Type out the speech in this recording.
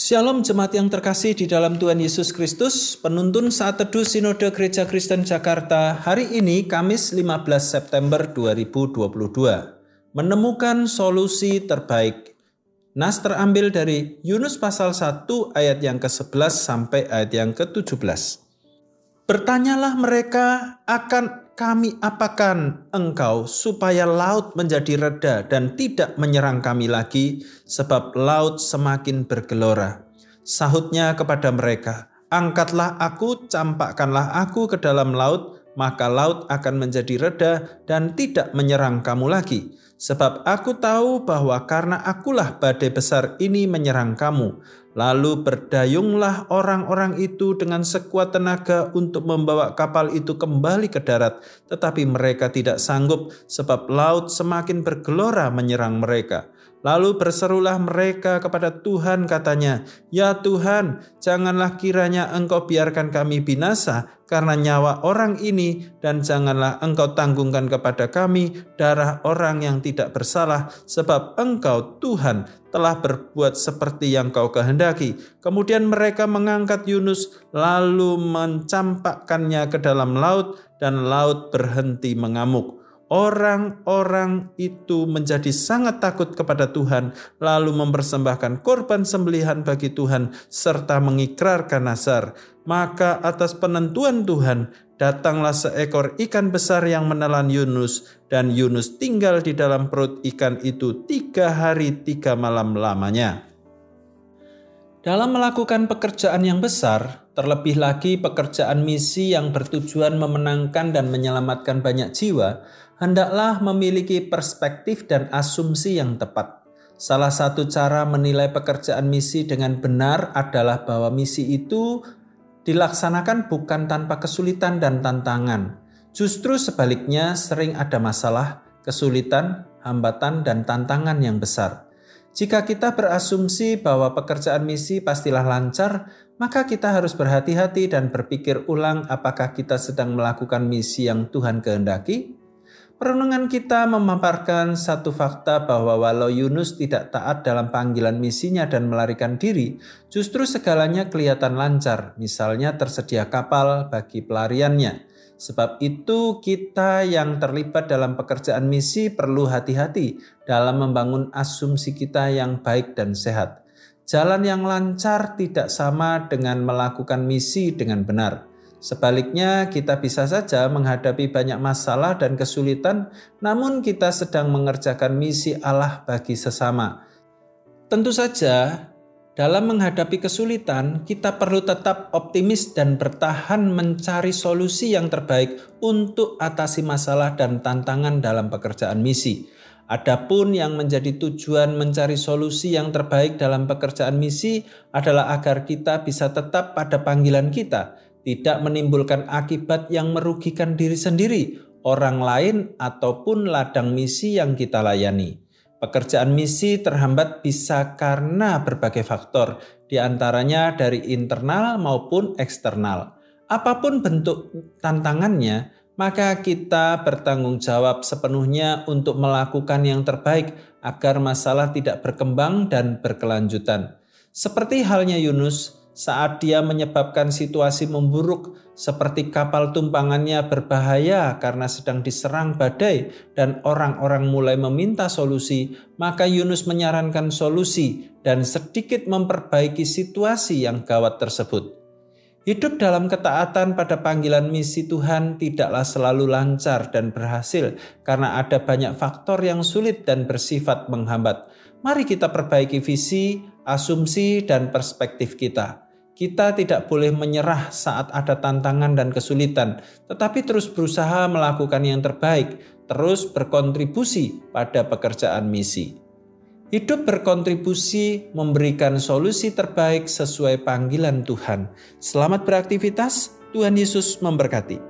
Shalom jemaat yang terkasih di dalam Tuhan Yesus Kristus, penuntun saat teduh Sinode Gereja Kristen Jakarta hari ini Kamis 15 September 2022. Menemukan solusi terbaik. Nas terambil dari Yunus pasal 1 ayat yang ke-11 sampai ayat yang ke-17. Bertanyalah mereka akan kami apakan engkau supaya laut menjadi reda dan tidak menyerang kami lagi, sebab laut semakin bergelora. Sahutnya kepada mereka, Angkatlah aku, campakkanlah aku ke dalam laut, maka laut akan menjadi reda dan tidak menyerang kamu lagi. Sebab aku tahu bahwa karena akulah badai besar ini menyerang kamu, Lalu berdayunglah orang-orang itu dengan sekuat tenaga untuk membawa kapal itu kembali ke darat, tetapi mereka tidak sanggup sebab laut semakin bergelora menyerang mereka. Lalu berserulah mereka kepada Tuhan katanya, Ya Tuhan, janganlah kiranya engkau biarkan kami binasa karena nyawa orang ini dan janganlah engkau tanggungkan kepada kami darah orang yang tidak bersalah sebab engkau Tuhan telah berbuat seperti yang kau kehendaki. Kemudian mereka mengangkat Yunus lalu mencampakkannya ke dalam laut dan laut berhenti mengamuk orang-orang itu menjadi sangat takut kepada Tuhan, lalu mempersembahkan korban sembelihan bagi Tuhan, serta mengikrarkan nasar. Maka atas penentuan Tuhan, datanglah seekor ikan besar yang menelan Yunus, dan Yunus tinggal di dalam perut ikan itu tiga hari tiga malam lamanya. Dalam melakukan pekerjaan yang besar, terlebih lagi pekerjaan misi yang bertujuan memenangkan dan menyelamatkan banyak jiwa, hendaklah memiliki perspektif dan asumsi yang tepat. Salah satu cara menilai pekerjaan misi dengan benar adalah bahwa misi itu dilaksanakan bukan tanpa kesulitan dan tantangan. Justru sebaliknya, sering ada masalah, kesulitan, hambatan, dan tantangan yang besar. Jika kita berasumsi bahwa pekerjaan misi pastilah lancar, maka kita harus berhati-hati dan berpikir ulang apakah kita sedang melakukan misi yang Tuhan kehendaki. Perenungan kita memaparkan satu fakta bahwa walau Yunus tidak taat dalam panggilan misinya dan melarikan diri, justru segalanya kelihatan lancar, misalnya tersedia kapal bagi pelariannya. Sebab itu kita yang terlibat dalam pekerjaan misi perlu hati-hati dalam membangun asumsi kita yang baik dan sehat. Jalan yang lancar tidak sama dengan melakukan misi dengan benar. Sebaliknya, kita bisa saja menghadapi banyak masalah dan kesulitan, namun kita sedang mengerjakan misi Allah bagi sesama. Tentu saja, dalam menghadapi kesulitan, kita perlu tetap optimis dan bertahan mencari solusi yang terbaik untuk atasi masalah dan tantangan dalam pekerjaan misi. Adapun yang menjadi tujuan mencari solusi yang terbaik dalam pekerjaan misi adalah agar kita bisa tetap pada panggilan kita, tidak menimbulkan akibat yang merugikan diri sendiri, orang lain, ataupun ladang misi yang kita layani. Pekerjaan misi terhambat bisa karena berbagai faktor, di antaranya dari internal maupun eksternal. Apa pun bentuk tantangannya, maka kita bertanggung jawab sepenuhnya untuk melakukan yang terbaik agar masalah tidak berkembang dan berkelanjutan. Seperti halnya Yunus, saat dia menyebabkan situasi memburuk seperti kapal tumpangannya berbahaya karena sedang diserang badai dan orang-orang mulai meminta solusi, maka Yunus menyarankan solusi dan sedikit memperbaiki situasi yang gawat tersebut. Hidup dalam ketaatan pada panggilan misi Tuhan tidaklah selalu lancar dan berhasil karena ada banyak faktor yang sulit dan bersifat menghambat. Mari kita perbaiki visi, asumsi, dan perspektif kita kita tidak boleh menyerah saat ada tantangan dan kesulitan, tetapi terus berusaha melakukan yang terbaik, terus berkontribusi pada pekerjaan misi. Hidup berkontribusi memberikan solusi terbaik sesuai panggilan Tuhan. Selamat beraktivitas, Tuhan Yesus memberkati.